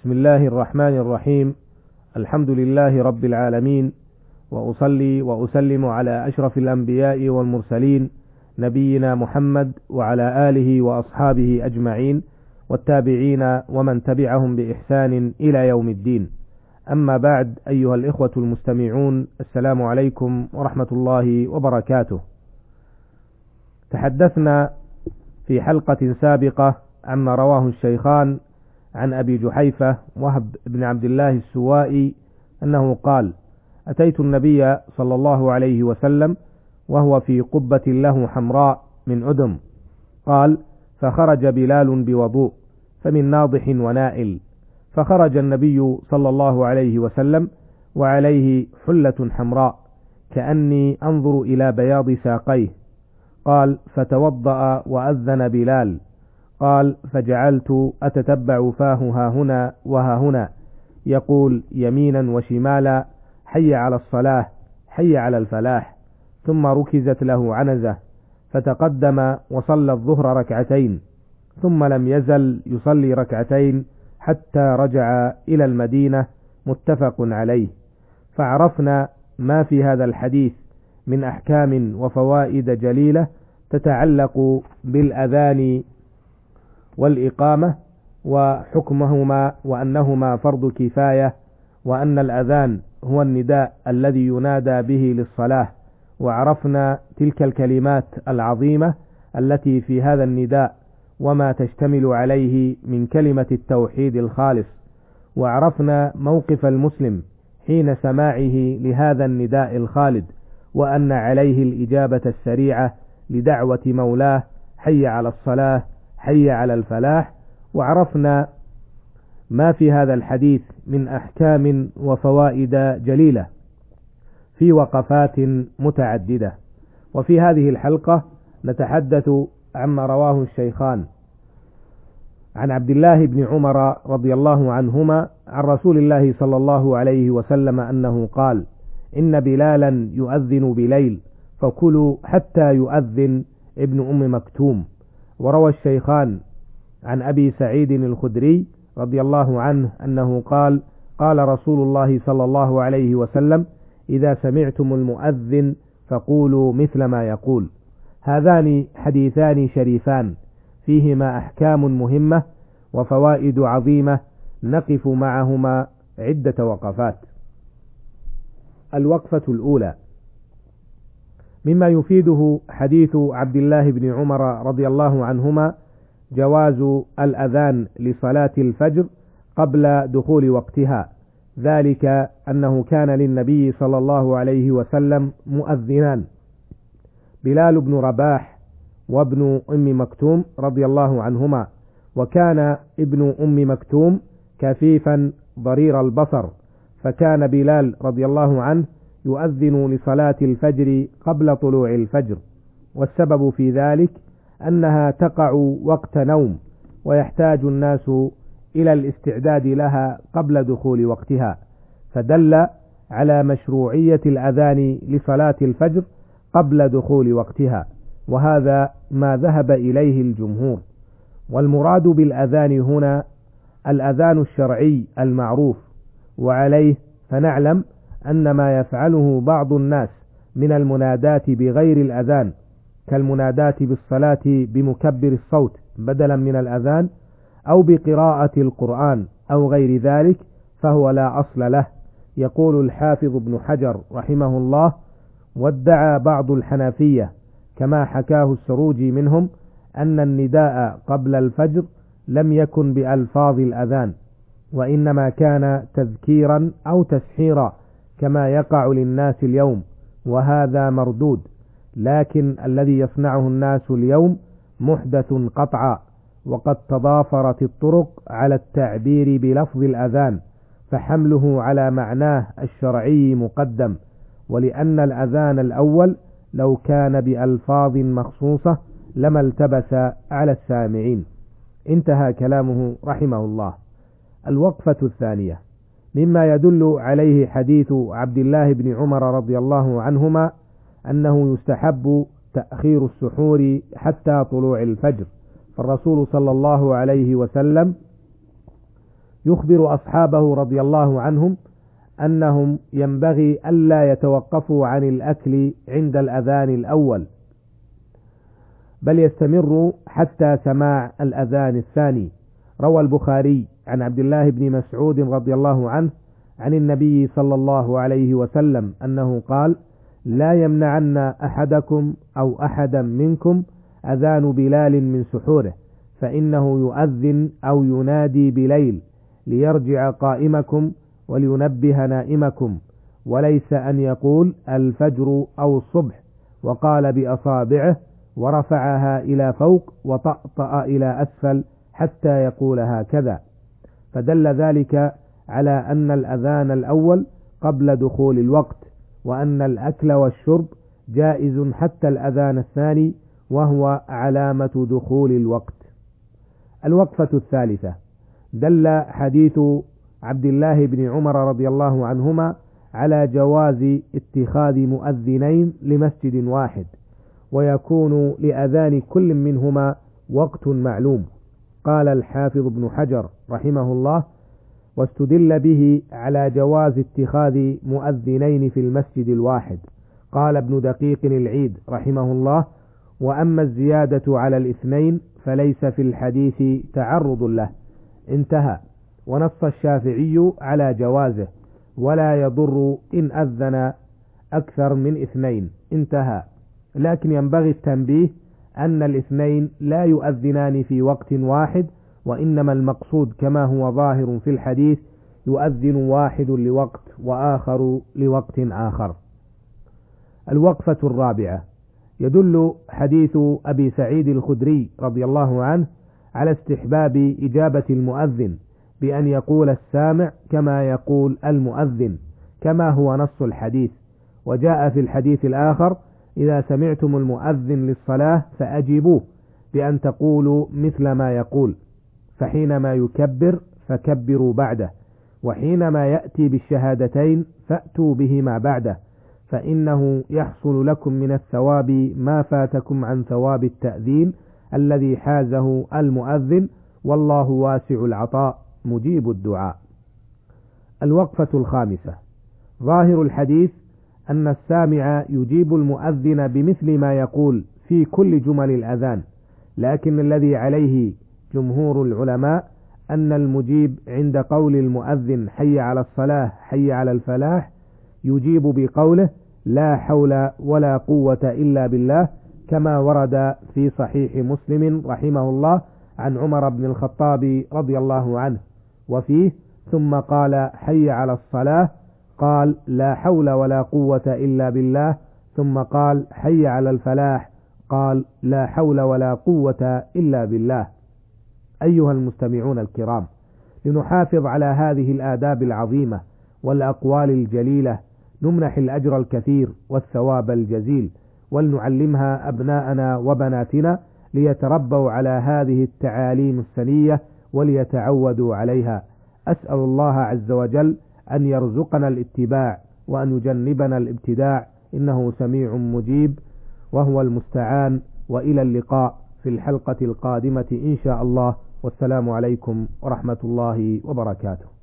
بسم الله الرحمن الرحيم. الحمد لله رب العالمين. وأصلي وأسلم على أشرف الأنبياء والمرسلين نبينا محمد وعلى آله وأصحابه أجمعين والتابعين ومن تبعهم بإحسان إلى يوم الدين. أما بعد أيها الإخوة المستمعون السلام عليكم ورحمة الله وبركاته. تحدثنا في حلقة سابقة عما رواه الشيخان عن أبي جحيفة وهب بن عبد الله السوائي أنه قال أتيت النبي صلى الله عليه وسلم وهو في قبة له حمراء من أدم قال فخرج بلال بوضوء فمن ناضح ونائل. فخرج النبي صلى الله عليه وسلم وعليه حلة حمراء كأني أنظر إلى بياض ساقيه. قال فتوضأ وأذن بلال. قال فجعلت أتتبع فاه ها هنا وها هنا. يقول يمينا وشمالا حي على الصلاة حي على الفلاح. ثم ركزت له عنزة فتقدم وصلى الظهر ركعتين. ثم لم يزل يصلي ركعتين حتى رجع إلى المدينة متفق عليه. فعرفنا ما في هذا الحديث من أحكام وفوائد جليلة تتعلق بالأذان والإقامة وحكمهما وأنهما فرض كفاية وأن الأذان هو النداء الذي ينادى به للصلاة. وعرفنا تلك الكلمات العظيمة التي في هذا النداء وما تشتمل عليه من كلمة التوحيد الخالص. وعرفنا موقف المسلم حين سماعه لهذا النداء الخالد وأن عليه الإجابة السريعة لدعوة مولاه حي على الصلاة حي على الفلاح وعرفنا ما في هذا الحديث من أحكام وفوائد جليلة في وقفات متعددة. وفي هذه الحلقة نتحدث عما رواه الشيخان عن عبد الله بن عمر رضي الله عنهما عن رسول الله صلى الله عليه وسلم أنه قال إن بلالا يؤذن بليل فكلوا حتى يؤذن ابن أم مكتوم. وروى الشيخان عن أبي سعيد الخدري رضي الله عنه أنه قال قال رسول الله صلى الله عليه وسلم إذا سمعتم المؤذن فقولوا مثل ما يقول. هذان حديثان شريفان فيهما أحكام مهمة وفوائد عظيمة نقف معهما عدة وقفات. الوقفة الأولى مما يفيده حديث عبد الله بن عمر رضي الله عنهما جواز الأذان لصلاة الفجر قبل دخول وقتها. ذلك أنه كان للنبي صلى الله عليه وسلم مؤذنان. بلال بن رباح وابن أم مكتوم رضي الله عنهما وكان ابن أم مكتوم كفيفا ضرير البصر فكان بلال رضي الله عنه يؤذن لصلاة الفجر قبل طلوع الفجر والسبب في ذلك أنها تقع وقت نوم ويحتاج الناس إلى الاستعداد لها قبل دخول وقتها فدل على مشروعية الأذان لصلاة الفجر قبل دخول وقتها وهذا ما ذهب إليه الجمهور. والمراد بالأذان هنا الأذان الشرعي المعروف وعليه فنعلم أن ما يفعله بعض الناس من المنادات بغير الأذان كالمنادات بالصلاة بمكبر الصوت بدلا من الأذان أو بقراءة القرآن أو غير ذلك فهو لا أصل له. يقول الحافظ ابن حجر رحمه الله وادعى بعض الحنفية كما حكاه السروجي منهم أن النداء قبل الفجر لم يكن بألفاظ الأذان وإنما كان تذكيرا أو تسحيرا. كما يقع للناس اليوم وهذا مردود لكن الذي يصنعه الناس اليوم محدث قطعا وقد تضافرت الطرق على التعبير بلفظ الأذان فحمله على معناه الشرعي مقدم ولأن الأذان الأول لو كان بألفاظ مخصوصة لما التبس على السامعين. انتهى كلامه رحمه الله. الوقفة الثانية. مما يدل عليه حديث عبد الله بن عمر رضي الله عنهما أنه يستحب تأخير السحور حتى طلوع الفجر. فالرسول صلى الله عليه وسلم يخبر أصحابه رضي الله عنهم أنهم ينبغي ألا يتوقفوا عن الأكل عند الأذان الأول بل يستمروا حتى سماع الأذان الثاني. روى البخاري عن عبد الله بن مسعود رضي الله عنه عن النبي صلى الله عليه وسلم أنه قال لا يمنعن أحدكم أو أحدا منكم أذان بلال من سحوره فإنه يؤذن أو ينادي بليل ليرجع قائمكم ولينبه نائمكم وليس أن يقول الفجر أو الصبح وقال بأصابعه ورفعها إلى فوق وطأطأ إلى أسفل حتى يقول هكذا. فدل ذلك على أن الأذان الأول قبل دخول الوقت وأن الأكل والشرب جائز حتى الأذان الثاني وهو علامة دخول الوقت. الوقفة الثالثة. دل حديث عبد الله بن عمر رضي الله عنهما على جواز اتخاذ مؤذنين لمسجد واحد ويكون لأذان كل منهما وقت معلوم. قال الحافظ ابن حجر رحمه الله واستدل به على جواز اتخاذ مؤذنين في المسجد الواحد. قال ابن دقيق العيد رحمه الله وأما الزيادة على الاثنين فليس في الحديث تعرض له. انتهى. ونص الشافعي على جوازه ولا يضر إن أذن أكثر من اثنين. انتهى. لكن ينبغي التنبيه أن الاثنين لا يؤذنان في وقت واحد وإنما المقصود كما هو ظاهر في الحديث يؤذن واحد لوقت وآخر لوقت آخر. الوقفة الرابعة. يدل حديث أبي سعيد الخدري رضي الله عنه على استحباب إجابة المؤذن بأن يقول السامع كما يقول المؤذن كما هو نص الحديث. وجاء في الحديث الآخر إذا سمعتم المؤذن للصلاة فأجيبوه بأن تقولوا مثل ما يقول فحينما يكبر فكبروا بعده وحينما يأتي بالشهادتين فأتوا بهما بعده فإنه يحصل لكم من الثواب ما فاتكم عن ثواب التأذين الذي حازه المؤذن والله واسع العطاء مجيب الدعاء. الوقفة الخامسة. ظاهر الحديث أن السامع يجيب المؤذن بمثل ما يقول في كل جمل الأذان لكن الذي عليه جمهور العلماء أن المجيب عند قول المؤذن حي على الصلاة حي على الفلاح يجيب بقوله لا حول ولا قوة إلا بالله كما ورد في صحيح مسلم رحمه الله عن عمر بن الخطاب رضي الله عنه وفيه ثم قال حي على الصلاة قال لا حول ولا قوة إلا بالله ثم قال حي على الفلاح قال لا حول ولا قوة إلا بالله. أيها المستمعون الكرام لنحافظ على هذه الآداب العظيمة والأقوال الجليلة نمنح الأجر الكثير والثواب الجزيل ولنعلمها أبناءنا وبناتنا ليتربوا على هذه التعاليم السنية وليتعودوا عليها. أسأل الله عز وجل أن يرزقنا الاتباع وأن يجنبنا الابتداع. إنه سميع مجيب وهو المستعان. وإلى اللقاء في الحلقة القادمة إن شاء الله. والسلام عليكم ورحمة الله وبركاته.